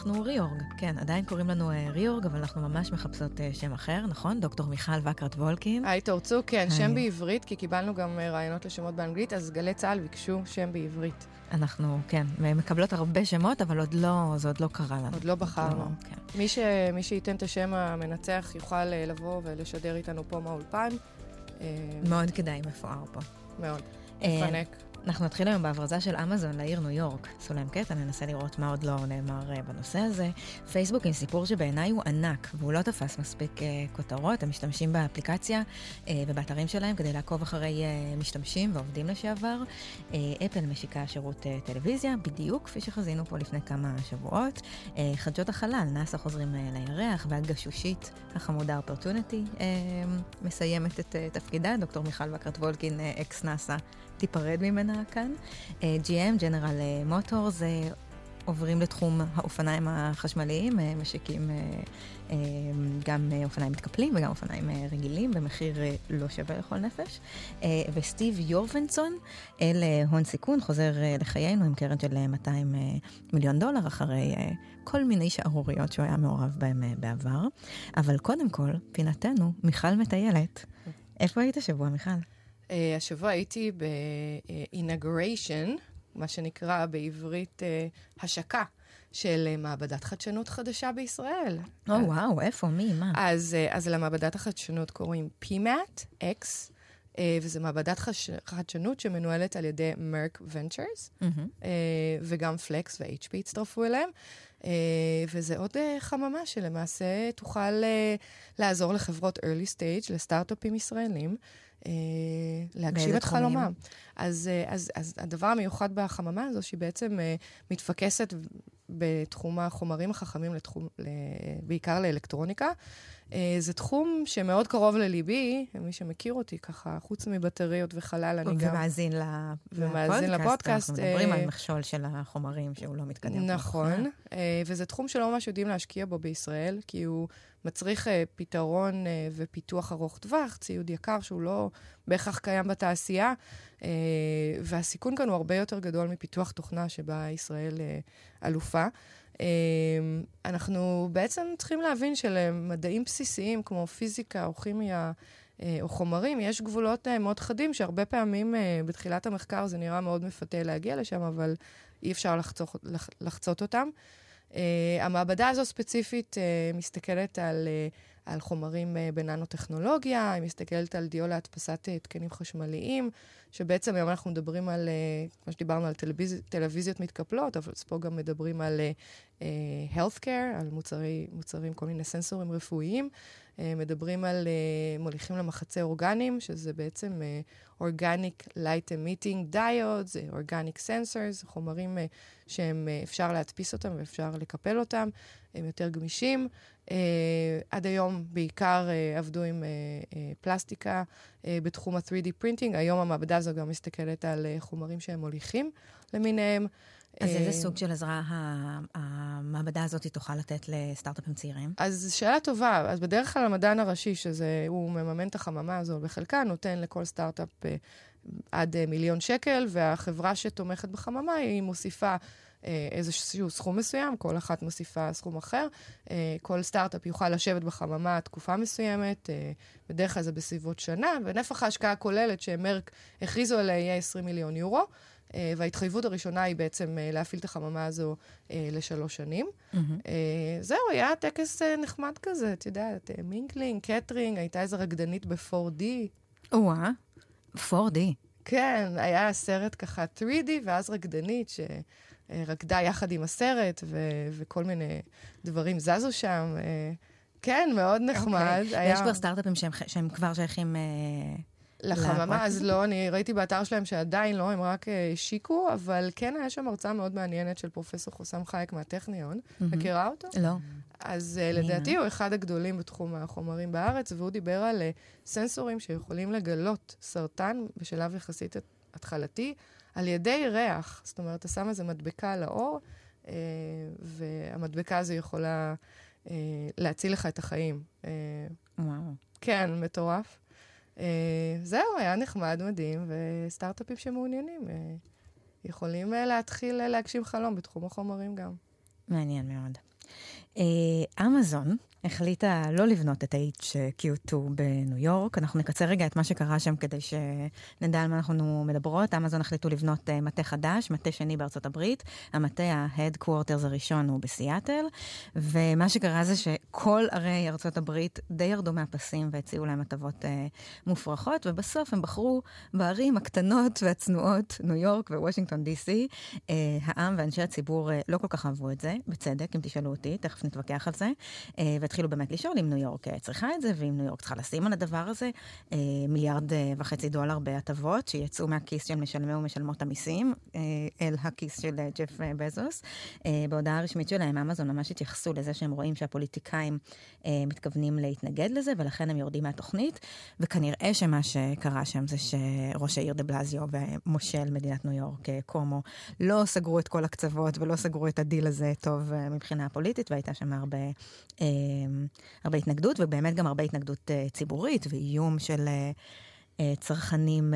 אנחנו ריאורג, כן, עדיין קוראים לנו אה, ריאורג, אבל אנחנו ממש מחפשות אה, שם אחר, נכון? דוקטור מיכל וקרת וולקין. היי, תורצו, כן, שם בעברית, כי קיבלנו גם אה, רעיונות לשמות באנגלית, אז גלי צה"ל ביקשו שם בעברית. אנחנו, כן, מקבלות הרבה שמות, אבל עוד לא, זה עוד לא קרה לנו. עוד לא בחרנו. לא, כן. מי, ש, מי שייתן את השם המנצח יוכל לבוא ולשדר איתנו פה מהאולפן. מאוד כדאי, מפואר פה. מאוד. מפנק. אנחנו נתחיל היום בהברזה של אמזון לעיר ניו יורק. עשו להם קטע, ננסה לראות מה עוד לא נאמר uh, בנושא הזה. פייסבוק עם סיפור שבעיניי הוא ענק, והוא לא תפס מספיק uh, כותרות. הם משתמשים באפליקציה uh, ובאתרים שלהם כדי לעקוב אחרי uh, משתמשים ועובדים לשעבר. Uh, אפל משיקה שירות uh, טלוויזיה, בדיוק כפי שחזינו פה לפני כמה שבועות. Uh, חדשות החלל, נאס"א חוזרים uh, לירח, והגשושית החמודה אופרטוניטי uh, מסיימת את uh, תפקידה. דוקטור מיכל וקרת וולקין, אקס נאס"א, תיפרד ממנה כאן. אה, GM, ג'נרל מוטורס, אה, עוברים לתחום האופניים החשמליים, אה, משיקים גם אופניים מתקפלים וגם אופניים רגילים במחיר לא שווה לכל נפש. וסטיב יורבנסון, אל הון סיכון, חוזר לחיינו עם קרן של 200 מיליון דולר אחרי כל מיני שערוריות שהוא היה מעורב בהן בעבר. אבל קודם כל, פינתנו, מיכל מטיילת. איפה היית שבוע, מיכל? Uh, השבוע הייתי ב-inauguration, מה שנקרא בעברית uh, השקה. של uh, מעבדת חדשנות חדשה בישראל. או, oh, וואו, איפה? מי? מה? אז, uh, אז למעבדת החדשנות קוראים PMAT, X, uh, וזו מעבדת חש... חדשנות שמנוהלת על ידי מרק ונצ'רס, mm-hmm. וגם פלקס ו-HP הצטרפו אליהם. וזה עוד חממה שלמעשה תוכל לעזור לחברות early stage, לסטארט-אפים ישראלים, להגשים את חלומם. אז, אה, אז, אז הדבר המיוחד בחממה הזו, שהיא בעצם אה, מתפקסת בתחום החומרים החכמים, לתחום, בעיקר לאלקטרוניקה. זה תחום שמאוד קרוב לליבי, מי שמכיר אותי ככה, חוץ מבטריות וחלל, אני גם... ומאזין ומאזין לפודקאסט. אנחנו מדברים על מכשול של החומרים שהוא לא מתקדם. נכון, וזה תחום שלא ממש יודעים להשקיע בו בישראל, כי הוא מצריך פתרון ופיתוח ארוך טווח, ציוד יקר שהוא לא בהכרח קיים בתעשייה, אה, והסיכון כאן הוא הרבה יותר גדול מפיתוח תוכנה שבה ישראל אה, אלופה. אה, אנחנו בעצם צריכים להבין שלמדעים בסיסיים כמו פיזיקה או כימיה, או חומרים, יש גבולות מאוד חדים, שהרבה פעמים בתחילת המחקר זה נראה מאוד מפתה להגיע לשם, אבל אי אפשר לחצות, לחצות אותם. Uh, המעבדה הזו ספציפית uh, מסתכלת על uh, על חומרים אה, בננו-טכנולוגיה, היא מסתכלת על דיו להדפסת אה, התקנים חשמליים, שבעצם היום אנחנו מדברים על, אה, כמו שדיברנו, על טלוויז... טלוויזיות מתקפלות, אבל פה גם מדברים על uh, healthcare, על מוצרי, מוצרים, כל מיני סנסורים רפואיים. Uh, מדברים על uh, מוליכים למחצי אורגנים, שזה בעצם uh, Organic Light Emitting Diodes, Organic Sensors, חומרים uh, שהם, uh, להדפיס אותם ואפשר לקפל אותם, הם יותר גמישים. עד היום בעיקר uh, עבדו עם uh, uh, פלסטיקה uh, בתחום ה-3D printing, היום המעבדה הזו גם מסתכלת על uh, חומרים שהם מוליכים למיניהם. אז איזה סוג של עזרה המעבדה הזאת תוכל לתת לסטארט-אפים צעירים? אז שאלה טובה. אז בדרך כלל המדען הראשי, שזה, הוא מממן את החממה הזו בחלקה, נותן לכל סטארט-אפ עד מיליון שקל, והחברה שתומכת בחממה, היא מוסיפה איזשהו סכום מסוים, כל אחת מוסיפה סכום אחר. אה, כל סטארט-אפ יוכל לשבת בחממה תקופה מסוימת, אה, בדרך כלל זה בסביבות שנה, ונפח ההשקעה הכוללת שמרק הכריזו עליה יהיה 20 מיליון יורו. וההתחייבות הראשונה היא בעצם להפעיל את החממה הזו לשלוש שנים. Mm-hmm. זהו, היה טקס נחמד כזה, את יודעת, mingling, קייטרינג, הייתה איזו רקדנית ב-4D. או-אה, 4D. כן, היה סרט ככה 3D, ואז רקדנית ש... רקדה יחד עם הסרט, ו- וכל מיני דברים זזו שם. אה, כן, מאוד נחמד. Okay. היה... יש כבר סטארט-אפים שהם, שהם כבר שייכים... אה, לחממה, אז לא, אני ראיתי באתר שלהם שעדיין לא, הם רק אה, השיקו, אבל כן היה שם הרצאה מאוד מעניינת של פרופסור חוסם חייק מהטכניון. Mm-hmm. מכירה אותו? לא. אז לדעתי הוא אחד הגדולים בתחום החומרים בארץ, והוא דיבר על סנסורים שיכולים לגלות סרטן בשלב יחסית התחלתי, על ידי ריח. זאת אומרת, אתה שם איזה מדבקה על האור, אה, והמדבקה הזו יכולה אה, להציל לך את החיים. אה, וואו. כן, מטורף. אה, זהו, היה נחמד, מדהים, וסטארט-אפים שמעוניינים אה, יכולים אה, להתחיל להגשים חלום בתחום החומרים גם. מעניין מאוד. אמזון החליטה לא לבנות את ה-HQ2 בניו יורק. אנחנו נקצר רגע את מה שקרה שם כדי שנדע על מה אנחנו מדברות. אמזון החליטו לבנות uh, מטה חדש, מטה שני בארצות הברית. המטה ה-Headquarters הראשון הוא בסיאטל, ומה שקרה זה שכל ערי ארצות הברית די ירדו מהפסים והציעו להם הטבות uh, מופרכות, ובסוף הם בחרו בערים הקטנות והצנועות, ניו יורק ווושינגטון די.סי. Uh, העם ואנשי הציבור uh, לא כל כך אהבו את זה, בצדק, אם תשאלו אותי, תכף נתווכח על זה. Uh, והתחילו באמת לשאול אם ניו יורק אה, צריכה את זה, ואם ניו יורק צריכה לשים על הדבר הזה אה, מיליארד אה, וחצי דולר בהטבות, שיצאו מהכיס של משלמי ומשלמות המיסים אל הכיס של ג'ף בזוס. בהודעה הרשמית שלהם, אמזון ממש התייחסו לזה שהם רואים שהפוליטיקאים מתכוונים להתנגד לזה, ולכן הם יורדים מהתוכנית, וכנראה שמה שקרה שם זה שראש העיר דה בלזיו ומושל מדינת ניו יורק, קומו, לא סגרו את כל הקצוות ולא סגרו את הדיל הזה טוב מבחינה פוליטית, והייתה שם הרבה... אמ, הרבה התנגדות, ובאמת גם הרבה התנגדות אה, ציבורית ואיום של אה, אה, צרכנים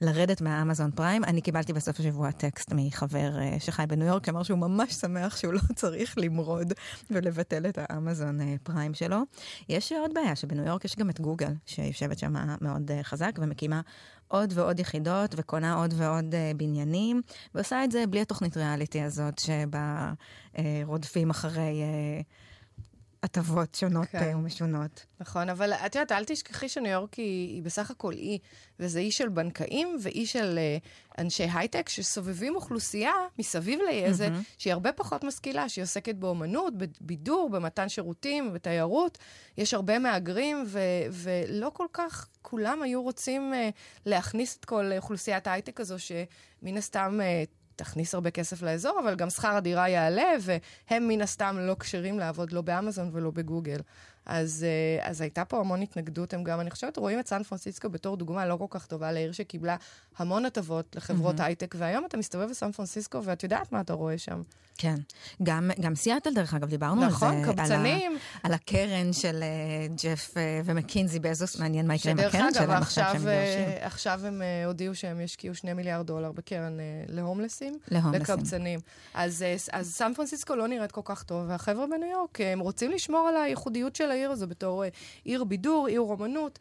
לרדת מהאמזון פריים. אני קיבלתי בסוף השבוע טקסט מחבר שחי בניו יורק, שאמר שהוא ממש שמח שהוא לא צריך למרוד ולבטל את האמזון פריים שלו. יש עוד בעיה, שבניו יורק יש גם את גוגל, שיושבת שם מאוד חזק ומקימה עוד ועוד יחידות וקונה עוד ועוד בניינים, ועושה את זה בלי התוכנית ריאליטי הזאת, שבה רודפים אחרי... הטבות שונות כן. אה, ומשונות. נכון, אבל את יודעת, אל תשכחי שניו יורק היא, היא בסך הכל אי, וזה אי של בנקאים ואי של uh, אנשי הייטק שסובבים אוכלוסייה מסביב לאי הזה, mm-hmm. שהיא הרבה פחות משכילה, שהיא עוסקת באומנות, בבידור, במתן שירותים, בתיירות. יש הרבה מהגרים, ו, ולא כל כך כולם היו רוצים uh, להכניס את כל אוכלוסיית ההייטק הזו, שמן הסתם... Uh, תכניס הרבה כסף לאזור, אבל גם שכר הדירה יעלה, והם מן הסתם לא כשרים לעבוד לא באמזון ולא בגוגל. אז, אה, אז הייתה פה המון התנגדות. הם גם, אני חושבת, רואים את סן פרנסיסקו בתור דוגמה לא כל כך טובה לעיר שקיבלה המון הטבות לחברות mm-hmm. הייטק, והיום אתה מסתובב בסן פרנסיסקו ואת יודעת מה אתה רואה שם. כן. גם, גם סיאטל, דרך אגב, דיברנו נכון, על זה. נכון, קבצנים. על, ה, על הקרן של uh, ג'ף uh, ומקינזי בזוס, מעניין מה יקרה עם הקרן שלהם עכשיו שהם גרשים. עכשיו הם uh, הודיעו שהם ישקיעו שני מיליארד דולר בקרן uh, להומלסים. להומלסים. לקבצנים. אז, uh, אז סן פרנסיסקו לא נראית כל כך טוב, והחבר'ה בניו יורק, הם רוצים לשמור על הייחודיות של העיר הזו בתור uh, עיר בידור, עיר אומנות.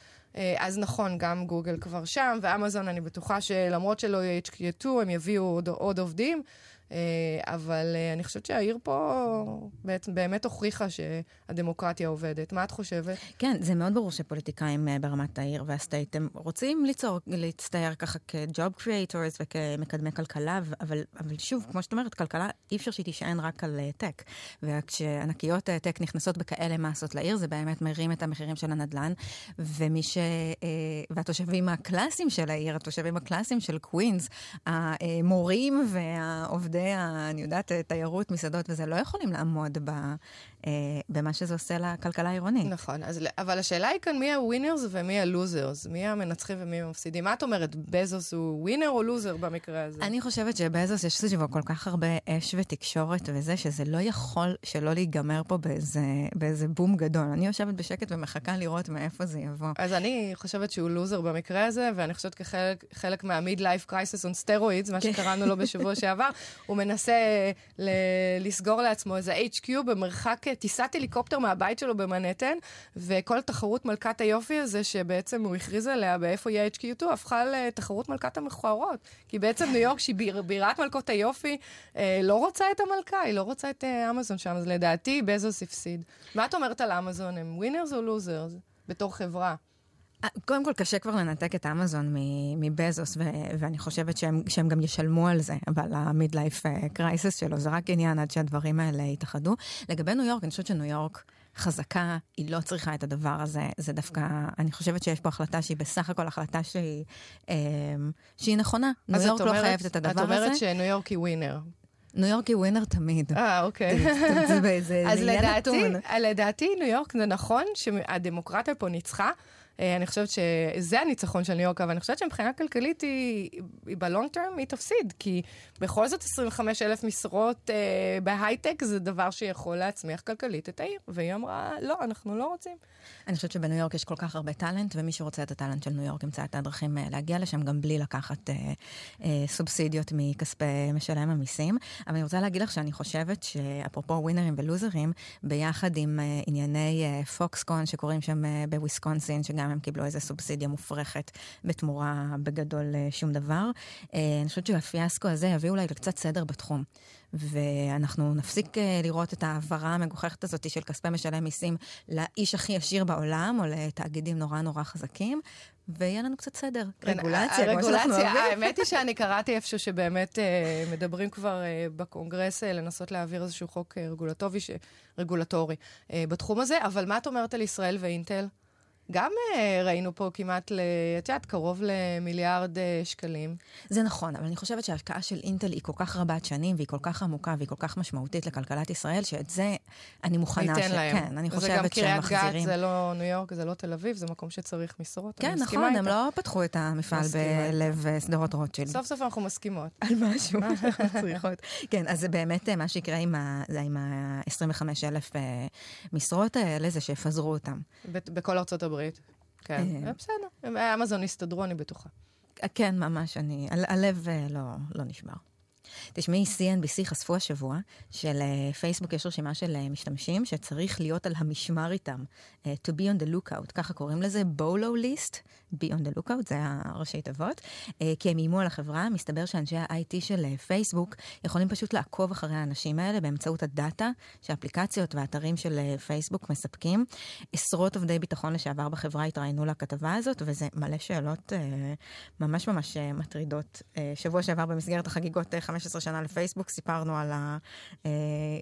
אז נכון, גם גוגל כבר שם, ואמזון, אני בטוחה שלמרות שלא יהיה HQ2, הם יביאו עוד, עוד עובדים. אה, אבל אה, אני חושבת שהעיר פה בעצם באמת הוכיחה שהדמוקרטיה עובדת. מה את חושבת? כן, זה מאוד ברור שפוליטיקאים אה, ברמת העיר וה state, הם רוצים ליצור, להצטייר ככה כ-job creators וכמקדמי כלכלה, אבל, אבל שוב, כמו שאת אומרת, כלכלה, אי אפשר שהיא תישען רק על tech. וכשענקיות tech נכנסות בכאלה מסות לעיר, זה באמת מרים את המחירים של הנדל"ן, ומי ש... והתושבים הקלאסיים של העיר, התושבים הקלאסיים של קווינס, המורים והעובדי... אני יודעת, תיירות, מסעדות וזה, לא יכולים לעמוד ב, אה, במה שזה עושה לכלכלה העירונית. נכון, אז, אבל השאלה היא כאן מי הווינרס ומי הלוזרס, מי המנצחים ומי המפסידים. מה את אומרת, בזוס הוא ווינר או לוזר במקרה הזה? אני חושבת שבזוס יש סביבו כל כך הרבה אש ותקשורת וזה, שזה לא יכול שלא להיגמר פה באיזה, באיזה בום גדול. אני יושבת בשקט ומחכה לראות מאיפה זה יבוא. אז אני חושבת שהוא לוזר במקרה הזה, ואני חושבת כחלק מה-mid-life crisis on steroids, מה כן. שקראנו לו בשבוע שעבר, הוא מנסה ל- לסגור לעצמו איזה HQ במרחק טיסת הליקופטר מהבית שלו במנהטן, וכל תחרות מלכת היופי הזה, שבעצם הוא הכריז עליה באיפה יהיה HQ2, הפכה לתחרות מלכת המכוערות. כי בעצם ניו יורק, שהיא ביר, בירת מלכות היופי, אה, לא רוצה את המלכה, היא לא רוצה את אה, אמזון שם, אז לדעתי בזוס הפסיד. מה את אומרת על אמזון? הם winners או losers? בתור חברה. אה, קודם כל, קשה כבר לנתק את אמזון מבזוס, ואני חושבת שהם, שהם גם ישלמו על זה, אבל ה midlife crisis שלו, זה רק עניין עד שהדברים האלה יתאחדו. לגבי ניו יורק, אני חושבת שניו יורק חזקה, היא לא צריכה את הדבר הזה, זה דווקא, אני חושבת שיש פה החלטה שהיא בסך הכל החלטה שהיא, אה, שהיא נכונה. ניו יורק לא חייבת את הדבר הזה. את אומרת שניו יורק היא winner. ניו יורק היא winner תמיד. אה, אוקיי. זה, זה, אז לדעתי, לדעתי ניו יורק זה נכון שהדמוקרטיה פה ניצחה. אה, אני חושבת שזה הניצחון של ניו יורק, אבל אני חושבת שמבחינה כלכלית היא, ב long term היא תפסיד, כי בכל זאת 25 אלף משרות אה, בהייטק זה דבר שיכול להצמיח כלכלית את העיר. והיא אמרה, לא, אנחנו לא רוצים. אני חושבת שבניו יורק יש כל כך הרבה talent, ומי שרוצה את ה talent של ניו יורק ימצא את הדרכים אה, להגיע לשם, גם בלי לקחת אה, אה, סובסידיות מכספי משלם המיסים. אבל אני רוצה להגיד לך שאני חושבת שאפרופו ווינרים ולוזרים, ביחד עם אה, ענייני אה, פוקסקון שקורים שם אה, בוויסקונסין, שגם הם קיבלו איזו סובסידיה מופרכת בתמורה בגדול אה, שום דבר, אה, אני חושבת שהפיאסקו הזה יביא אולי לקצת סדר בתחום. ואנחנו נפסיק אה, לראות את ההעברה המגוחכת הזאת של כספי משלם מיסים לאיש הכי עשיר בעולם, או לתאגידים נורא נורא חזקים, ויהיה לנו קצת סדר. כן, רגולציה, אוהבים. האמת היא שאני קראתי איפשהו שבאמת מדברים כבר בקונגרס לנסות להעביר איזשהו חוק רגולטורי, בתחום הזה, אבל מה את אומרת על ישראל ואינטל? גם uh, ראינו פה כמעט, את יודעת, קרוב למיליארד uh, שקלים. זה נכון, אבל אני חושבת שההשקעה של אינטל היא כל כך רבת שנים, והיא כל כך עמוקה, והיא כל כך משמעותית לכלכלת ישראל, שאת זה אני מוכנה ש... להם. כן, אני חושבת שהם מחזירים. זה גם קריית גת, זה לא ניו יורק, זה לא תל אביב, זה מקום שצריך משרות. כן, נכון, הם לא פתחו את המפעל בלב אה, שדרות רוטשילד. סוף סוף אנחנו מסכימות. על משהו, צריכות. כן, אז זה באמת מה שיקרה עם ה-25,000 משרות האלה, זה שיפזרו אותם. בכל ארצות הברית. כן, אה. אה, בסדר. אמזון יסתדרו, אני בטוחה. כן, ממש, אני... הלב אה, לא, לא נשבר. תשמעי, CNBC חשפו השבוע שלפייסבוק יש רשימה של משתמשים שצריך להיות על המשמר איתם. Uh, to be on the lookout, ככה קוראים לזה, בולו ליסט, be on the lookout, זה הראשי תיבות, כי הם איימו על החברה, מסתבר שאנשי ה-IT של פייסבוק יכולים פשוט לעקוב אחרי האנשים האלה באמצעות הדאטה שאפליקציות ואתרים של פייסבוק מספקים. עשרות עובדי ביטחון לשעבר בחברה התראיינו לכתבה הזאת, וזה מלא שאלות ממש ממש מטרידות. שבוע שעבר במסגרת החגיגות 15 שנה לפייסבוק סיפרנו על, ה, uh,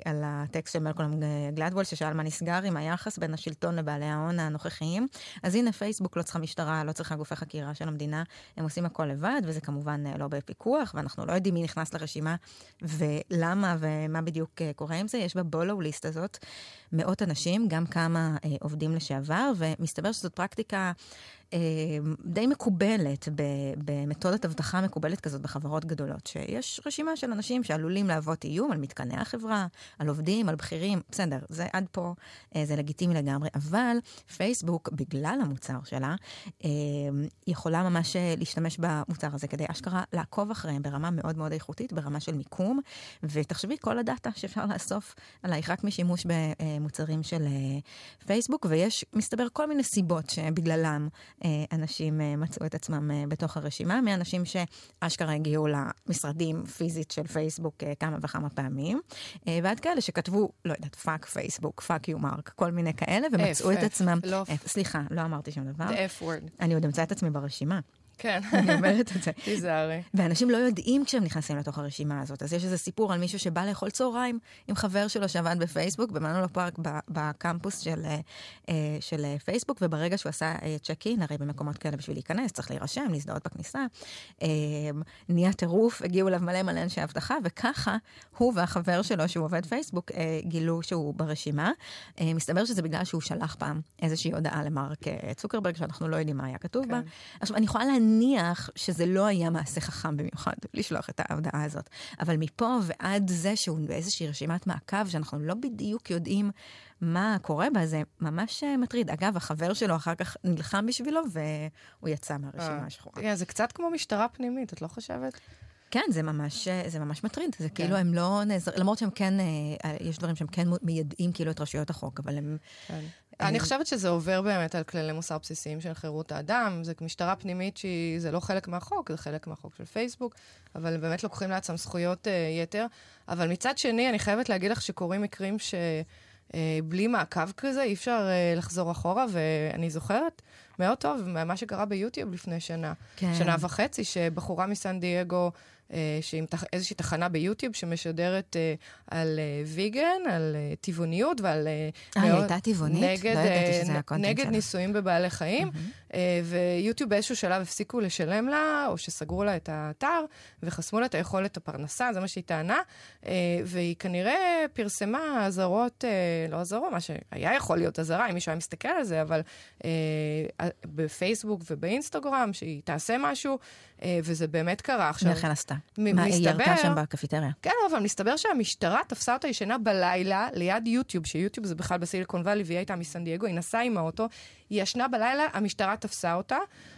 על הטקסט של מלקולם גלדוול, ששאל מה נסגר עם היחס בין השלטון לבעלי... בעלי ההון הנוכחיים. אז הנה, פייסבוק לא צריכה משטרה, לא צריכה גופי חקירה של המדינה, הם עושים הכל לבד, וזה כמובן אה, לא בפיקוח, ואנחנו לא יודעים מי נכנס לרשימה ולמה ומה בדיוק אה, קורה עם זה. יש בבולו ליסט הזאת מאות אנשים, גם כמה אה, עובדים לשעבר, ומסתבר שזאת פרקטיקה אה, די מקובלת, במתודת אבטחה מקובלת כזאת בחברות גדולות, שיש רשימה של אנשים שעלולים להוות איום על מתקני החברה, על עובדים, על בכירים, בסדר, זה עד פה, אה, זה לגיטימי לגמרי, אבל פייסבוק, בגלל המוצר שלה, אה, יכולה ממש להשתמש במוצר הזה כדי אשכרה לעקוב אחריהם ברמה מאוד מאוד איכותית, ברמה של מיקום, ותחשבי כל הדאטה שאפשר לאסוף עלייך רק משימוש במוצרים של פייסבוק, ויש, מסתבר, כל מיני סיבות שבגללם אה, אנשים אה, מצאו את עצמם אה, בתוך הרשימה, מאנשים שאשכרה הגיעו למשרדים פיזית של פייסבוק כמה וכמה פעמים, ועד כאלה שכתבו, לא יודעת, fuck פייסבוק, fuck you מרק, כל מיני כאלה, ומצאו F, את עצמם... לא... F, סליחה, לא אמרתי שום דבר. The F word. אני עוד אמצא את עצמי ברשימה. כן. אני אומרת את זה. תיזהרי. ואנשים לא יודעים כשהם נכנסים לתוך הרשימה הזאת. אז יש איזה סיפור על מישהו שבא לאכול צהריים עם חבר שלו שעבד בפייסבוק, במנולה פארק בקמפוס של, אה, של פייסבוק, וברגע שהוא עשה צ'ק אין, הרי במקומות כאלה בשביל להיכנס, צריך להירשם, להזדהות בכניסה, אה, נהיה טירוף, הגיעו אליו מלא מלא אנשי אבטחה, וככה הוא והחבר שלו, שהוא עובד פייסבוק, אה, גילו שהוא ברשימה. מסתבר שזה בגלל שהוא שלח פעם איזושהי הודעה למרק צוקרברג, שאנחנו לא יודעים מה היה כתוב כן. בה. עכשיו, אני יכולה להניח שזה לא היה מעשה חכם במיוחד, לשלוח את ההודעה הזאת. אבל מפה ועד זה שהוא באיזושהי רשימת מעקב, שאנחנו לא בדיוק יודעים מה קורה בה, זה ממש אה, מטריד. אגב, החבר שלו אחר כך נלחם בשבילו, והוא יצא מהרשימה השחורה. אה, זה קצת כמו משטרה פנימית, את לא חושבת? כן, זה ממש, אה, זה ממש מטריד. זה כן. כאילו הם לא נעזרים, למרות שהם כן, יש דברים שהם כן מיידעים כאילו את רשויות החוק, אבל הם... כן. אני חושבת שזה עובר באמת על כללי מוסר בסיסיים של חירות האדם. זה משטרה פנימית שזה לא חלק מהחוק, זה חלק מהחוק של פייסבוק, אבל באמת לוקחים לעצמם זכויות uh, יתר. אבל מצד שני, אני חייבת להגיד לך שקורים מקרים שבלי uh, מעקב כזה אי אפשר uh, לחזור אחורה, ואני זוכרת מאוד טוב מה שקרה ביוטיוב לפני שנה, כן. שנה וחצי, שבחורה מסן דייגו אה, תח... איזושהי תחנה ביוטיוב שמשדרת אה, על אה, ויגן, על טבעוניות ועל... אה, היא הייתה טבעונית? נגד, לא ידעתי שזה היה קונטנט נגד ניסויים בבעלי חיים, mm-hmm. ויוטיוב באיזשהו שלב הפסיקו לשלם לה, או שסגרו לה את האתר, וחסמו לה את היכולת הפרנסה, זה מה שהיא טענה, והיא כנראה פרסמה אזהרות, לא אזהרות, מה שהיה יכול להיות אזהרה, אם מישהו היה מסתכל על זה, אבל בפייסבוק ובאינסטגרם, שהיא תעשה משהו, וזה באמת קרה עכשיו. ואכן עשתה. מה, היא ירתה שם בקפיטריה. כן, אבל מסתבר שהמשטרה תפסה אותה ישנה בלילה ליד יוטיוב, שיוטיוב זה בכלל בסיליקון וואלי, והיא הייתה מסן דייגו, היא נסעה עם האוטו, היא ישנה בלילה, המשטרה תפסה אותה,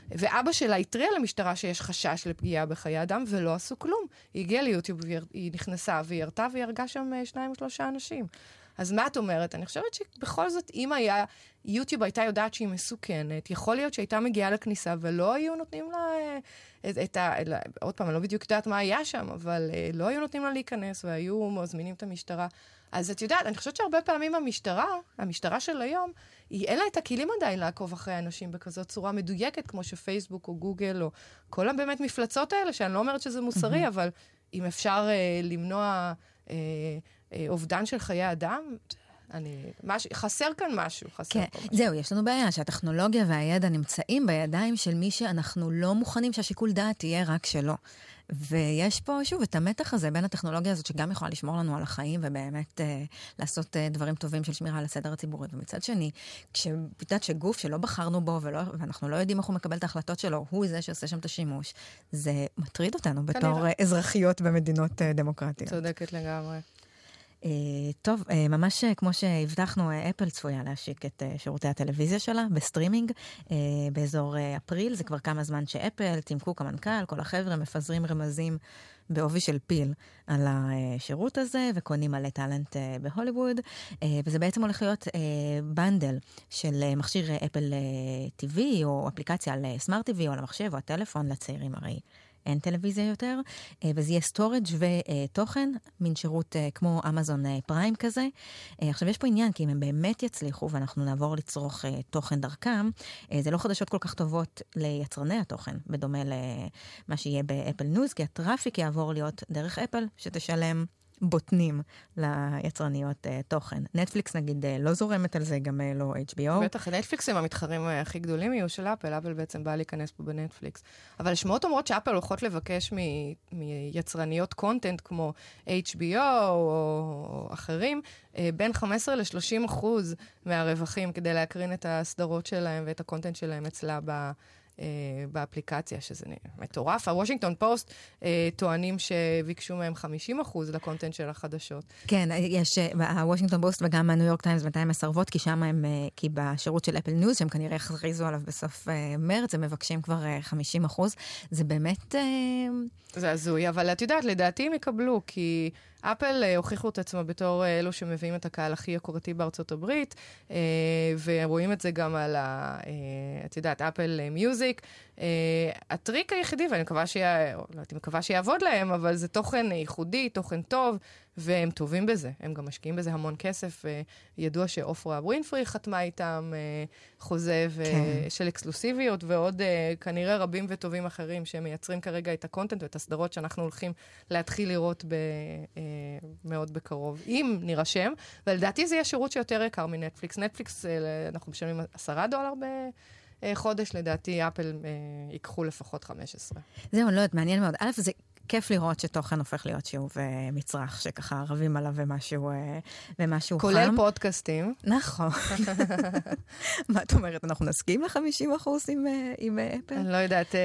ואבא שלה התריע למשטרה שיש חשש לפגיעה בחיי אדם, ולא עשו כלום. היא הגיעה ליוטיוב, היא נכנסה והיא ירתה, והיא הרגה שם אה, שניים או שלושה אנשים. אז מה את אומרת? אני חושבת שבכל זאת, אם היה, יוטיוב הייתה יודעת שהיא מסוכנת, יכול להיות שהייתה מגיעה לכניסה ולא היו נותנים לה אה, את, את ה... עוד פעם, אני לא בדיוק יודעת מה היה שם, אבל אה, לא היו נותנים לה להיכנס והיו מזמינים את המשטרה. אז את יודעת, אני חושבת שהרבה פעמים המשטרה, המשטרה של היום, היא, אין לה את הכלים עדיין לעקוב אחרי אנשים בכזאת צורה מדויקת, כמו שפייסבוק או גוגל, או כל הבאמת מפלצות האלה, שאני לא אומרת שזה מוסרי, mm-hmm. אבל אם אפשר אה, למנוע אה, אובדן של חיי אדם, אני, מש, חסר כאן משהו, חסר כן, פה משהו. זהו, יש לנו בעיה שהטכנולוגיה והידע נמצאים בידיים של מי שאנחנו לא מוכנים שהשיקול דעת יהיה רק שלו. ויש פה, שוב, את המתח הזה בין הטכנולוגיה הזאת, שגם יכולה לשמור לנו על החיים ובאמת אה, לעשות אה, דברים טובים של שמירה על הסדר הציבורי. ומצד שני, כשאת יודעת שגוף שלא בחרנו בו ולא, ואנחנו לא יודעים איך הוא מקבל את ההחלטות שלו, הוא זה שעושה שם את השימוש, זה מטריד אותנו בתור אה, אזרחיות במדינות אה, דמוקרטיות. צודקת לגמרי. אה, טוב, אה, ממש אה, כמו שהבטחנו, אפל צפויה להשיק את שירותי הטלוויזיה שלה בסטרימינג באזור אפריל. זה כבר כמה זמן שאפל, טים קוק המנכ"ל, כל החבר'ה מפזרים רמזים בעובי של פיל על השירות הזה, וקונים מלא talent בהוליווד. וזה בעצם הולך להיות bundle של מכשיר אפל TV, או אפליקציה על smart TV, או על המחשב, או הטלפון לצעירים הרי. אין טלוויזיה יותר, אה, וזה יהיה storage ותוכן, מין שירות אה, כמו אמזון אה, פריים כזה. עכשיו, יש פה עניין, כי אם הם באמת יצליחו ואנחנו נעבור לצרוך תוכן דרכם, זה לא חדשות כל כך טובות ליצרני התוכן, בדומה למה שיהיה באפל ניוז, כי ה traffic יעבור להיות דרך אפל, שתשלם בוטנים ליצרניות אה, תוכן. נטפליקס נגיד אה, לא זורמת על זה, גם אה, לא HBO. בטח, נטפליקס הם המתחרים אה, הכי גדולים יהיו של אפל, אפל בעצם באה להיכנס פה בנטפליקס. אבל השמועות אומרות שאפל הולכות לבקש מיצרניות content כמו HBO או, או אחרים, אה, בין 15 ל-30 אחוז מהרווחים כדי להקרין את הסדרות שלהם ואת ה content שלהם אצלה ב... אה, באפליקציה, שזה מטורף. הוושינגטון פוסט אה, טוענים שביקשו מהם 50 אחוז ל content של החדשות. כן, יש, אה, הוושינגטון פוסט וגם הניו יורק טיימס בינתיים מסרבות, כי שם הם, אה, כי בשירות של אפל ניוז, שהם כנראה הכריזו עליו בסוף אה, מרץ, הם מבקשים כבר אה, 50 אחוז. זה באמת... אה... זה הזוי, אבל את יודעת, לדעתי הם יקבלו, כי... אפל אה, הוכיחו את עצמם בתור אה, אלו שמביאים את הקהל הכי יוקרתי בארצות הברית, אה, ורואים את זה גם על ה... את יודעת, אפל מיוזיק. הטריק היחידי, ואני מקווה, שיה, לא מקווה שיעבוד להם, אבל זה תוכן ייחודי, תוכן טוב, והם טובים בזה. הם גם משקיעים בזה המון כסף. אה, ידוע שאופרה ווינפרי חתמה איתם אה, חוזה ו- כן. של אקסקלוסיביות, ועוד אה, כנראה רבים וטובים אחרים שמייצרים כרגע את ה content ואת הסדרות שאנחנו הולכים להתחיל לראות ב... מאוד בקרוב, אם נירשם, ולדעתי זה יהיה שירות שיותר יקר מנטפליקס. נטפליקס, אה, אנחנו משלמים עשרה דולר בחודש, לדעתי אפל אה, ייקחו לפחות 15. זהו, אני לא יודעת, מעניין מאוד. א', זה כיף לראות שתוכן הופך להיות שיעור ומצרך, שככה רבים עליו ומשהו, אה, ומשהו כולל חם. כולל פודקאסטים. נכון. מה את אומרת, אנחנו נסכים ל-50 אחוז עם, אה, עם אה, אפל? אני לא יודעת,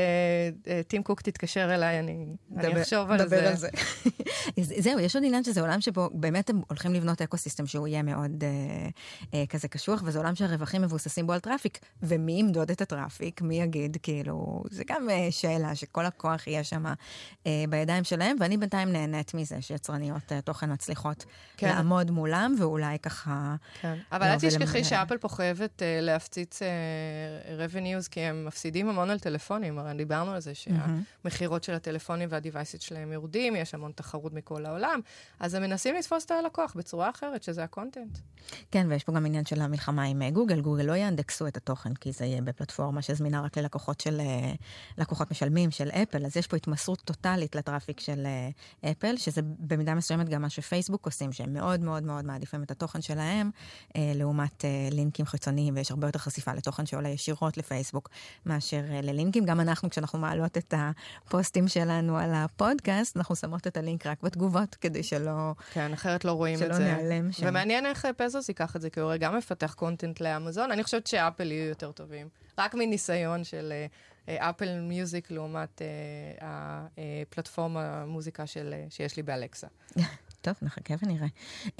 טים קוק תתקשר אליי, אני, דבר, אני אחשוב על זה. על זה. זהו, יש עוד עניין שזה עולם שבו באמת הם הולכים לבנות ecosystem שהוא יהיה מאוד אה, אה, כזה קשוח, וזה עולם שהרווחים מבוססים בו על traffic. ומי ימדוד את ה traffic? מי יגיד, כאילו, זה גם אה, שאלה שכל הכוח יהיה שם אה, בידיים שלהם, ואני בינתיים נהנית מזה שיצרניות uh, תוכן מצליחות כן. לעמוד מולם, ואולי ככה... כן, אבל אל תשכחי שאפל פה חייבת uh, להפציץ אה, revenues, כי הם מפסידים המון על טלפונים, הרי דיברנו על זה שהמכירות של הטלפונים וה devices שלהם יורדים, יש המון תחרות מכל העולם, אז הם מנסים לתפוס את הלקוח בצורה אחרת, שזה ה content. כן, ויש פה גם עניין של המלחמה עם גוגל, גוגל לא יאנדקסו את התוכן, כי זה יהיה בפלטפורמה שזמינה רק ללקוחות של... לקוחות משלמים, של אפל, אז יש פה התמסרות טוטאלית ל traffic של אפל, שזה במידה מסוימת גם מה שפייסבוק עושים, שהם מאוד מאוד מאוד מעדיפים את התוכן שלהם, לעומת לינקים חיצוניים, ויש הרבה יותר חשיפה לתוכן שעולה ישירות לפייסבוק מאשר ללינקים. גם אנחנו, כשאנחנו מעלות את הפוסטים שלנו על הפודקאסט, אנחנו שמות את הלינק רק בתגובות, כדי שלא... כן, אחרת לא רואים את זה. שלא נעלם שם. ומעניין איך פזוס ייקח את זה, כי הוא הרי גם מפתח קונטנט לאמזון. אני חושבת שאפל יהיו יותר טובים. רק מניסיון של אפל מיוזיק לעומת הפלטפורמה המוזיקה של, שיש לי באלקסה. טוב, נחכה ונראה.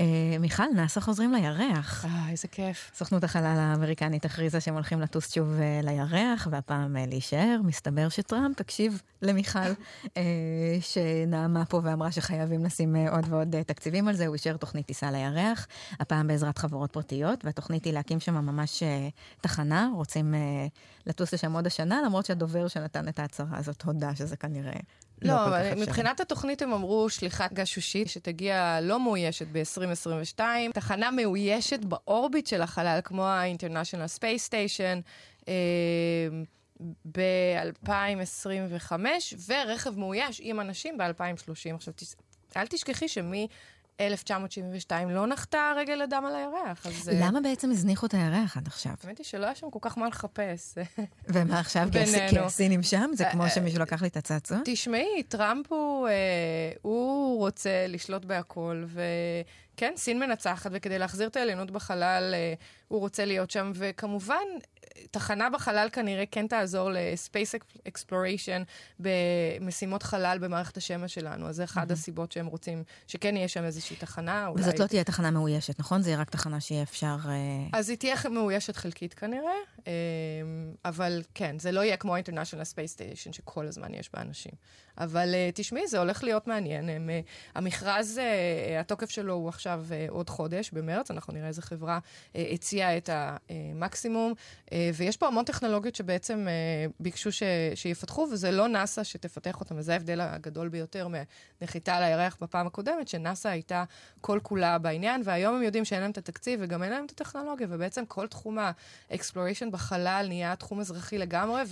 אה, מיכל, נאס"א חוזרים לירח. אה, איזה כיף. סוכנות החלל האמריקנית הכריזה שהם הולכים לטוס שוב אה, לירח, והפעם אה, להישאר. מסתבר שטראמפ הקשיב למיכל, אה, שנעמה פה ואמרה שחייבים לשים אה, עוד ועוד אה, תקציבים על זה. הוא אישר תוכנית טיסה לירח, הפעם בעזרת חברות פרטיות, והתוכנית היא להקים שם ממש אה, תחנה. רוצים אה, לטוס לשם עוד השנה, למרות שהדובר שנתן את ההצהרה הזאת הודה שזה כנראה לא, לא אפשרי. מבחינת התוכנית הם אמרו שליחת גשושית שתגיע לא מאוישת ב-2022, תחנה מאוישת באורביט של החלל, כמו ה-International Space Station. אה, ב-2025, ורכב מאויש עם אנשים ב-2030. עכשיו, אל תשכחי שמי... 1972 לא נחתה הרגל אדם על הירח, אז... אה, למה בעצם הזניחו את הירח עד עכשיו? האמת היא שלא היה שם כל כך מה לחפש. ומה עכשיו, כי הסינים שם? זה כמו אה, שמישהו לקח לי את הצעצוע? תשמעי, טראמפ הוא, אה, הוא רוצה לשלוט בהכל, וכן, סין מנצחת, וכדי להחזיר את העליונות בחלל, הוא רוצה להיות שם, וכמובן, תחנה בחלל כנראה כן תעזור ל-Space Exploration במשימות חלל במערכת השמש שלנו. אז זה אחת mm-hmm. הסיבות שהם רוצים שכן יהיה שם איזושהי תחנה. אולי... וזאת לא תהיה תחנה מאוישת, נכון? זה יהיה רק תחנה שיהיה אפשר... אה, אז היא תהיה מאוישת חלקית כנראה, אמ, אבל כן, זה לא יהיה כמו ה-International Space Station, שכל הזמן יש בה אנשים. אבל uh, תשמעי, זה הולך להיות מעניין. הם, המכרז, התוקף שלו הוא עכשיו עוד חודש, במרץ, אנחנו נראה איזה חברה הציעה את המקסימום, ויש פה המון טכנולוגיות שבעצם uh, ביקשו ש, שיפתחו, וזה לא נאס"א שתפתח אותם, וזה ההבדל הגדול ביותר מנחיתה על הירח בפעם הקודמת, שנאס"א הייתה כל כולה בעניין, והיום הם יודעים שאין להם את התקציב וגם אין להם את הטכנולוגיה, ובעצם כל תחום ה exploration בחלל נהיה תחום אזרחי לגמרי,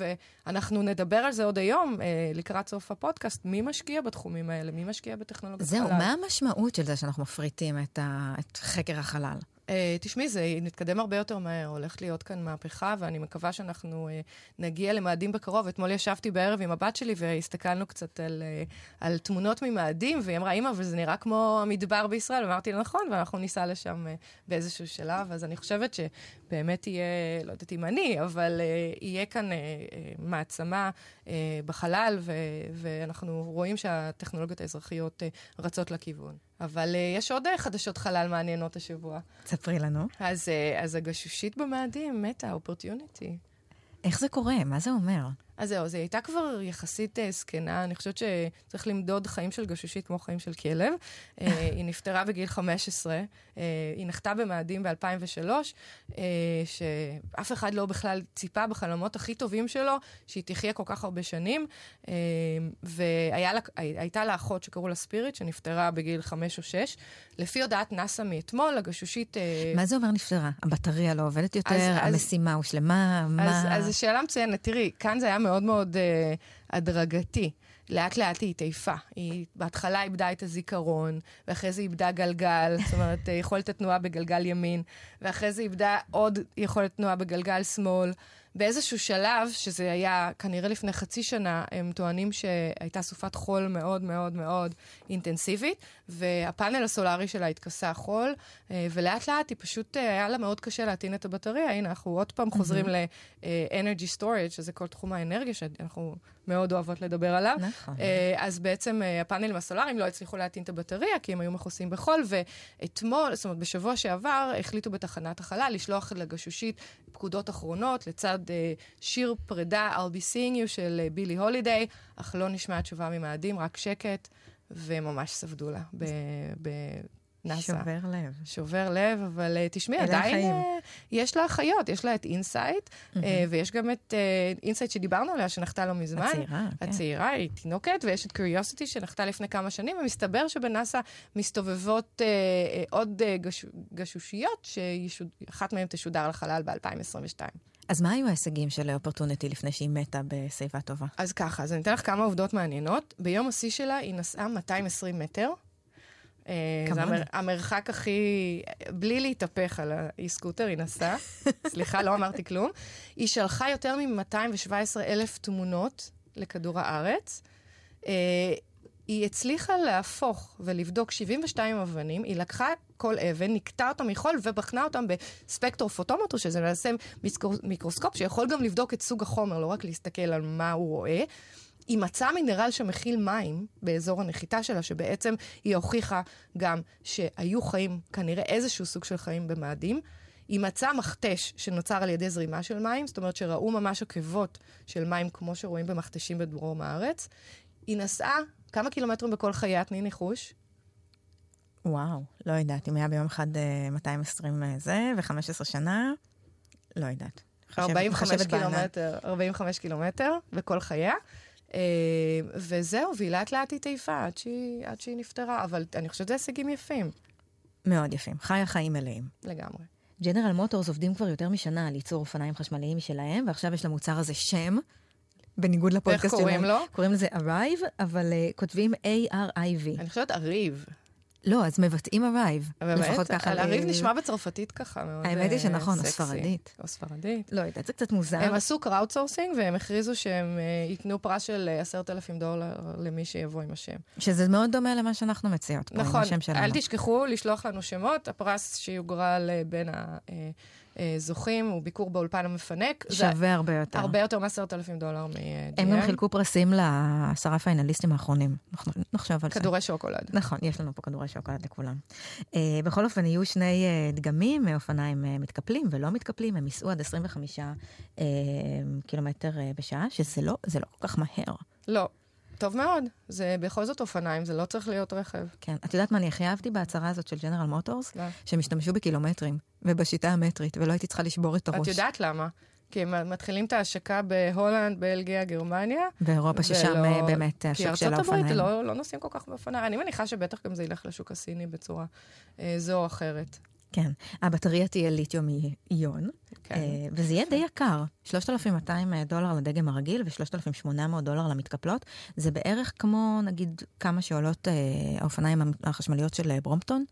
ואנחנו נדבר על זה עוד היום, אה, לקראת סוף הפוד. פודקאסט, מי משקיע בתחומים האלה? מי משקיע בטכנולוגיה זהו, חלל? זהו, מה המשמעות של זה שאנחנו מפריטים את, ה... את חקר החלל? אה, תשמעי, זה נתקדם הרבה יותר מהר, הולכת להיות כאן מהפכה, ואני מקווה שאנחנו אה, נגיע למאדים בקרוב. אתמול ישבתי בערב עם הבת שלי והסתכלנו קצת על, אה, על תמונות ממאדים, והיא אמרה, אמא, אבל זה נראה כמו המדבר בישראל. אמרתי לה, נכון, ואנחנו ניסע לשם uh, באיזשהו שלב. אז אני חושבת שבאמת יהיה, לא יודעת אם אני, אבל uh, יהיה כאן uh, uh, מעצמה uh, בחלל, ו- ואנחנו רואים שהטכנולוגיות האזרחיות uh, רצות לכיוון. אבל uh, יש עוד uh, חדשות חלל מעניינות השבוע. ספרי לנו. אז, uh, אז הגשושית במאדים מתה, אופורטיוניטי. איך זה קורה? מה זה אומר? אז זהו, זו הייתה כבר יחסית uh, זקנה, אני חושבת שצריך למדוד חיים של גשושית כמו חיים של כלב. uh, היא נפטרה בגיל 15, uh, היא נחתה במאדים ב-2003, uh, שאף אחד לא בכלל ציפה בחלומות הכי טובים שלו שהיא תחיה כל כך הרבה שנים. והייתה לה אחות שקראו לה ספיריט, שנפטרה בגיל 5 או 6. לפי הודעת נאס"א מאתמול, הגשושית... מה זה אומר נפטרה? הבטריה לא עובדת יותר? אז, המשימה הושלמה? אז, מה... אז, אז שאלה מצוינת. תראי, כאן זה היה מאוד מאוד uh, הדרגתי. לאט לאט היא התעייפה. היא בהתחלה איבדה את הזיכרון, ואחרי זה איבדה גלגל, זאת אומרת, יכולת התנועה בגלגל ימין, ואחרי זה איבדה עוד יכולת תנועה בגלגל שמאל. באיזשהו שלב, שזה היה כנראה לפני חצי שנה, הם טוענים שהייתה סופת חול מאוד מאוד מאוד אינטנסיבית, והפאנל הסולארי שלה התכסה חול, אה, ולאט לאט היא פשוט, אה, היה לה מאוד קשה להטעין את הבטריה. הנה, אנחנו עוד פעם חוזרים ל-Energy Storage, שזה כל תחום האנרגיה שאנחנו מאוד אוהבות לדבר עליו. נכון. אה, אז בעצם הפאנלים הסולאריים לא הצליחו להטעין את הבטריה, כי הם היו מכוסים בחול, ואתמול, זאת אומרת, בשבוע שעבר, החליטו בתחנת החלל לשלוח לגשושית פקודות אחרונות, לצד שיר פרידה, I'll be seeing you של בילי הולידיי, אך לא נשמעה תשובה ממאדים, רק שקט. וממש ספדו לה. ב, ב, נאסא. שובר לב. שובר לב, אבל uh, תשמעי, עדיין החיים. אה, יש לה אחיות, יש לה את אינסייט, אה, ויש גם את אינסייט שדיברנו עליה, שנחתה לא מזמן. הצעירה, כן. הצעירה היא תינוקת, ויש את קוריוסיטי שנחתה לפני כמה שנים, ומסתבר שבנאסא מסתובבות אה, אה, עוד אה, גש, גשושיות, שאחת מהן תשודר לחלל ב-2022. אז מה היו ההישגים של אופרטוניטי לפני שהיא מתה בשיבה טובה? אז ככה, אז אני אתן לך כמה עובדות מעניינות. ביום השיא שלה היא נסעה 220 מטר. אה, זה. המר, המרחק הכי... בלי להתהפך על האי-סקוטר, היא נסעה. סליחה, לא אמרתי כלום. היא שלחה יותר מ-217 אלף תמונות לכדור הארץ. אה, היא הצליחה להפוך ולבדוק 72 אבנים, היא לקחה כל אבן, נקטעה אותם מחול ובחנה אותם בספקטור פוטומטר, שזה למעשה מיקרו- מיקרוסקופ שיכול גם לבדוק את סוג החומר, לא רק להסתכל על מה הוא רואה. היא מצאה מינרל שמכיל מים באזור הנחיתה שלה, שבעצם היא הוכיחה גם שהיו חיים, כנראה איזשהו סוג של חיים במאדים. היא מצאה מכתש שנוצר על ידי זרימה של מים, זאת אומרת שראו ממש עקבות של מים כמו שרואים במכתשים בדרום הארץ. היא נסעה כמה קילומטרים בכל חיי, תני ניחוש. וואו, לא יודעת. אם היה ביום אחד אה, 220 זה, ו-15 שנה, לא יודעת. חשבת- 45 מחשבת בענן. קילומטר, 45 קילומטר בכל חייה. אה, וזהו, והיא לאט לאט התעייפה עד שהיא, עד שהיא נפטרה, אבל אני חושבת שזה הישגים יפים מאוד יפים. חיה חיים מלאים. לגמרי. ג'נרל מוטורס עובדים כבר יותר משנה על ייצור אופניים חשמליים משלהם, ועכשיו יש למוצר הזה שם, בניגוד לפודקאסט איך שלהם. קוראים לו? קוראים לזה Arrive, אבל אה, כותבים A-R-I-V. אני חושבת אריב. לא, אז מבטאים Arrive. לפחות ככה. על אריב ב- נשמע בצרפתית ככה מאוד האמת היא אה, שנכון, או סקסי. ספרדית. או ספרדית. לא יודעת, זה קצת מוזר. הם עשו crowdsourcing והם הכריזו שהם אה, ייתנו פרס של אה, עשרת אלפים דולר למי שיבוא עם השם. שזה מאוד דומה למה שאנחנו מציעות פה, עם נכון, השם שלנו. אל תשכחו לשלוח לנו שמות, הפרס שיוגרל בין הזוכים הוא ביקור באולפן המפנק. שווה הרבה יותר. הרבה יותר מעשרת אלפים דולר מ-GM. הם גם חילקו פרסים לעשרה פיינליסטים האחרונים. נחשוב על זה. כדורי שוקולד. נכון, יש לנו פה כדורי שוקולד לכולם. Uh, בכל אופן, יהיו שני uh, דגמים מאופניים uh, מתקפלים ולא מתקפלים, הם ייסעו עד 25 uh, קילומטר בשעה, שזה לא, לא כל כך מהר. לא. טוב מאוד, זה בכל זאת אופניים, זה לא צריך להיות רכב. כן, את יודעת מה אני הכי אהבתי בהצהרה הזאת של ג'נרל מוטורס? לא. שהם השתמשו בקילומטרים, ובשיטה המטרית, ולא הייתי צריכה לשבור את הראש. את יודעת למה? כי הם מתחילים את ההשקה בהולנד, בלגיה, גרמניה. באירופה, ששם ולא- אה, באמת כי השוק של ארצות הברית האופניים. לא, לא נוסעים כל כך באופניים. אני מניחה שבטח גם זה ילך לשוק הסיני בצורה אה, זו או אחרת. כן. הבטריה תהיה ליתיום איון, כן. אה, וזה יהיה די יקר. 3,200 דולר לדגם הרגיל ו-3,800 דולר למתקפלות. זה בערך כמו, נגיד, כמה שעולות אה, האופניים החשמליות של אה, ברומפטון.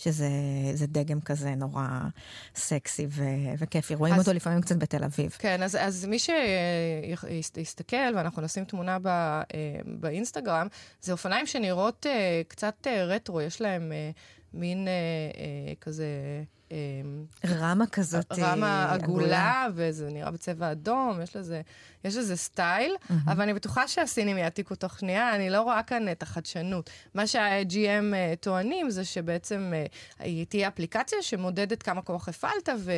שזה זה דגם כזה נורא סקסי ו- וכיפי. רואים אז- אותו לפעמים קצת בתל אביב. כן, אז, אז מי שיסתכל, ואנחנו נשים תמונה ב, אה, באינסטגרם, זה אופניים שנראות אה, קצת אה, רטרו, יש להם אה, מין אה, אה, כזה... אה, רמה כזאת אה, רמה עגולה, וזה נראה בצבע אדום, יש לזה, יש לזה סטייל, אבל אני בטוחה שהסינים יעתיקו תוך שנייה, אני לא רואה כאן את החדשנות. מה שה-GM אה, טוענים זה שבעצם אה, היא תהיה אפליקציה שמודדת כמה כוח הפעלת, ו,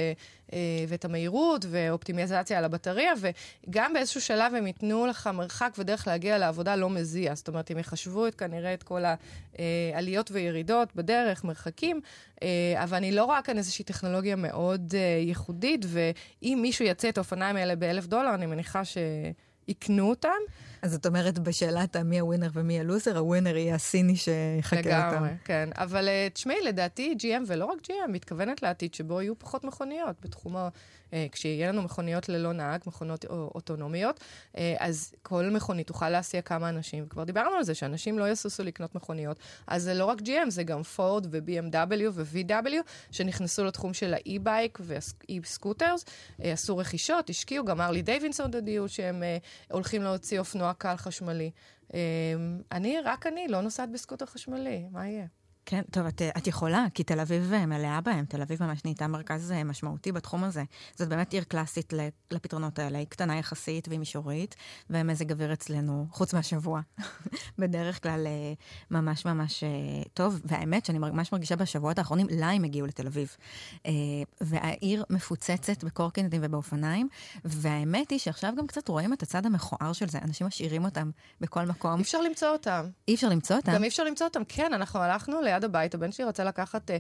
ואת המהירות, ואופטימיזציה על הבטריה, וגם באיזשהו שלב הם ייתנו לך מרחק ודרך להגיע לעבודה לא מזיע. זאת אומרת, הם יחשבו את, כנראה את כל העליות וירידות בדרך, מרחקים, אבל אני לא רואה כאן איזושהי טכנולוגיה מאוד אה, ייחודית, ואם מישהו יצא את האופניים האלה באלף דולר, אני מניחה שיקנו אותם. אז זאת אומרת, בשאלת מי הווינר ומי הלוזר, הווינר יהיה הסיני שיחקה אותם. לגמרי, כן. אבל אה, תשמעי, לדעתי GM, ולא רק GM, מתכוונת לעתיד שבו יהיו פחות מכוניות בתחום. אה, כשיהיה לנו מכוניות ללא נהג, מכונות או- אוטונומיות, אה, אז כל מכונית תוכל להסיע כמה אנשים. כבר דיברנו על זה, שאנשים לא יסוסו לקנות מכוניות. אז זה לא רק GM, זה גם פורד ו-BMW ו-VW, שנכנסו לתחום של האי-בייק והאי-סקוטרס, אה, עשו רכישות, השקיעו, גם ארלי דייווינסון הודיעו שהם אה, הולכים להוציא אופנוע קל חשמלי. אה, אני, רק אני, לא נוסעת בסקוטר חשמלי, מה יהיה? כן, טוב, את, את יכולה, כי תל אביב אה, מלאה בהם. תל אביב ממש נהייתה מרכז אה, משמעותי בתחום הזה. זאת באמת עיר קלאסית לפתרונות האלה. היא קטנה יחסית והיא מישורית, ומזג אוויר אצלנו, חוץ מהשבוע, בדרך כלל אה, ממש ממש טוב. והאמת שאני ממש מרגישה בשבועות האחרונים, לה הם הגיעו לתל אביב. והעיר מפוצצת בקורקינטים ובאופניים, והאמת היא שעכשיו גם קצת רואים את הצד המכוער של זה. אנשים משאירים אותם בכל מקום. אי אפשר למצוא אותם. אי אפשר למצוא אותם. גם אי אפשר למצוא אותם. כן, אנחנו הלכנו ל... ליד הבית, הבן שלי רצה לקחת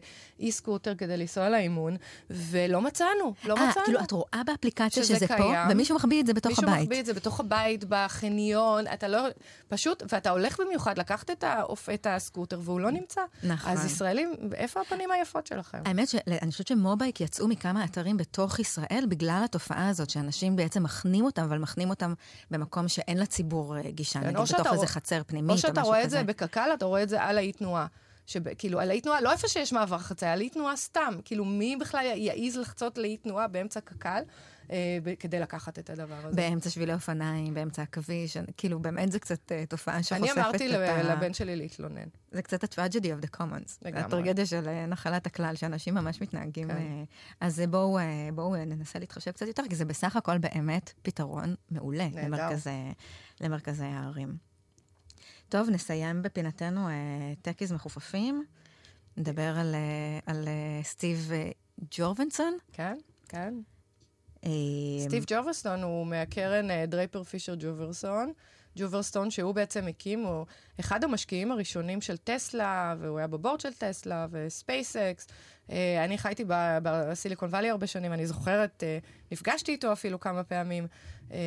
אי-סקוטר כדי לנסוע לאימון, ולא מצאנו, לא אה, מצאנו. כאילו, את רואה באפליקציה שזה שזה פה, קיים. ומישהו מחביא את זה בתוך מישהו הבית. מחביא את זה בתוך הבית, בחניון, אתה לא... פשוט, ואתה הולך במיוחד לקחת את, האופ, את הסקוטר והוא לא נמצא. נכון. אז ישראלים, איפה הפנים היפות שלכם? האמת שאני חושבת שמובייק יצאו מכמה אתרים בתוך ישראל בגלל התופעה הזאת, שאנשים בעצם מחנים אותם, אבל מחנים אותם במקום שאין לציבור אה, גישה, כן, נגיד בתוך איזה חצר פנימית או או שאתה משהו רואה את כזה. זה בקק"ל, אתה רואה את זה על האי תנועה. שב, כאילו, על האי תנועה, לא איפה שיש מעבר חצייה, על אי תנועה סתם. כאילו, מי בכלל יעז לחצות לאי תנועה באמצע קק"ל אה, כדי לקחת את הדבר הזה? באמצע שבילי אופניים, באמצע הכביש, כאילו באמת זה קצת אה, תופעה שחושפת אני את אמרתי ה... ל- לבן שלי להתלונן. זה קצת ה-tragedy of the commons. לגמרי. הטרגדיה של אה, נחלת הכלל, שאנשים ממש מתנהגים. כן. אה, אז אה, בואו אה, בואו אה, ננסה להתחשב קצת יותר, כי זה בסך הכל באמת פתרון מעולה. למרכזי, למרכזי הערים. טוב, נסיים בפינתנו אה, techies מחופפים. נדבר על, אה, על אה, סטיב ג'ורבטסון. כן, כן. סטיב ג'ורבטסון הוא מהקרן דרייפר פישר ג'ורבטסון. ג'ורבטסון, שהוא בעצם הקים, הוא אחד המשקיעים הראשונים של טסלה, והוא היה ב board של טסלה וספייסקס. אה, אני חייתי בסיליקון וואלי הרבה שנים, אני זוכרת, אה, נפגשתי איתו אפילו כמה פעמים. אה,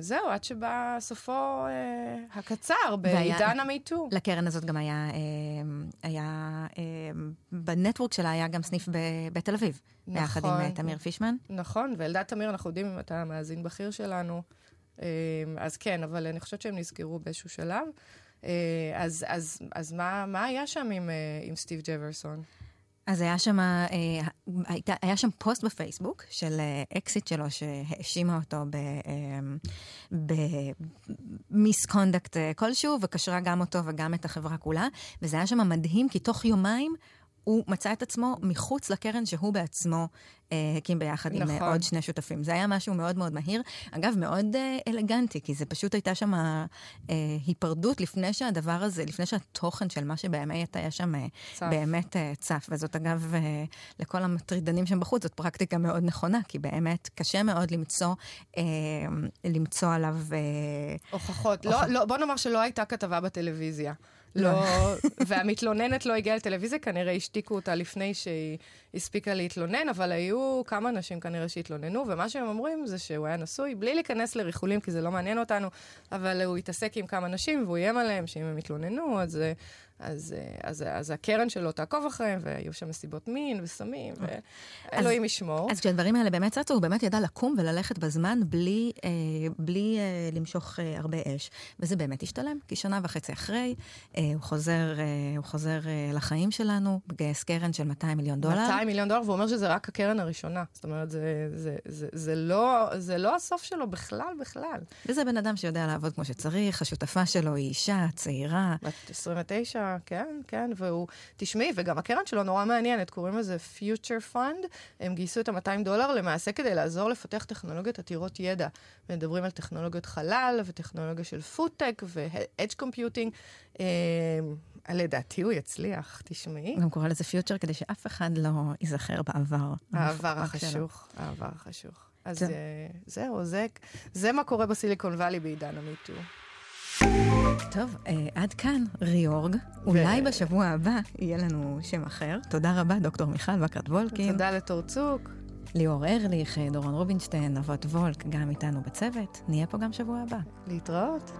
זהו, עד שבא סופו הקצר, בעידן המיטו. לקרן הזאת גם היה, היה בנטוורק שלה היה גם סניף בתל אביב, עם נכון. אה, תמיר פישמן. נכון, ואלדד תמיר, אנחנו יודעים אם אתה מאזין בכיר שלנו. אז כן, אבל אני חושבת שהם נסגרו באיזשהו שלב. אז, אז, אז מה, מה היה שם עם, עם סטיב ג'ורבטסון? אז היה שם, אה, היה שם פוסט בפייסבוק של אה, אקסית שלו שהאשימה אותו ב misconduct כלשהו, וקשרה גם אותו וגם את החברה כולה, וזה היה שם מדהים, כי תוך יומיים הוא מצא את עצמו מחוץ לקרן שהוא בעצמו אה, הקים ביחד עם נכון. אה, עוד שני שותפים. זה היה משהו מאוד מאוד מהיר. אגב, מאוד אה, אלגנטי, כי זה פשוט הייתה שם אה, היפרדות לפני שהדבר הזה, לפני שהתוכן של מה שבאמת היה שם אה, צף. באמת אה, צף. וזאת אגב, אה, לכל המטרידנים שם בחוץ, זאת פרקטיקה מאוד נכונה, כי באמת קשה מאוד למצוא, אה, למצוא עליו... אה, הוכחות. לא, לא, בוא נאמר שלא הייתה כתבה בטלוויזיה. לא, והמתלוננת לא הגיעה לטלוויזיה, כנראה השתיקו אותה לפני שהיא הספיקה להתלונן, אבל היו כמה נשים כנראה שהתלוננו, ומה שהם אומרים זה שהוא היה נשוי, בלי להיכנס לריחולים, כי זה לא מעניין אותנו, אבל הוא התעסק עם כמה נשים, והוא איים עליהם שאם הם יתלוננו, אז, אה, אז, אה, אז, אז הקרן שלו תעקוב אחריהם, והיו שם מסיבות מין וסמים, ואלוהים ישמור. אז כשהדברים האלה באמת צצו, הוא באמת ידע לקום וללכת בזמן בלי, אה, בלי אה, למשוך אה, הרבה אש. וזה באמת השתלם, כי שנה וחצי אחרי, אה, הוא חוזר, אה, הוא חוזר אה, לחיים שלנו, מגייס קרן של 200 מיליון דולר. 200 מיליון דולר, והוא אומר שזה רק הקרן הראשונה. זאת אומרת, זה, זה, זה, זה, לא, זה לא הסוף שלו בכלל, בכלל. וזה בן אדם שיודע לעבוד כמו שצריך, השותפה שלו היא אישה, צעירה. בת 29, כן, כן, והוא... תשמעי, וגם הקרן שלו נורא מעניינת, קוראים לזה Future Fund. הם גייסו את ה-200 דולר למעשה כדי לעזור לפתח טכנולוגיות עתירות ידע. מדברים על טכנולוגיות חלל וטכנולוגיה של פודטק ו-Edge Computing. אה, לדעתי הוא יצליח, תשמעי. גם קורא לזה פיוטר כדי שאף אחד לא ייזכר בעבר. העבר. החשוך, העבר החשוך. אז טוב. אה, זהו, זה, זה מה קורה בסיליקון וואלי בעידן המיטו. טוב, אה, עד כאן ריאורג. אולי בשבוע הבא יהיה לנו שם אחר. תודה רבה, דוקטור מיכל בקרת וולקין. תודה לתורצוק. ליאור ארליך, דורון רובינשטיין, נבות וולק, גם איתנו בצוות. נהיה פה גם שבוע הבא. להתראות.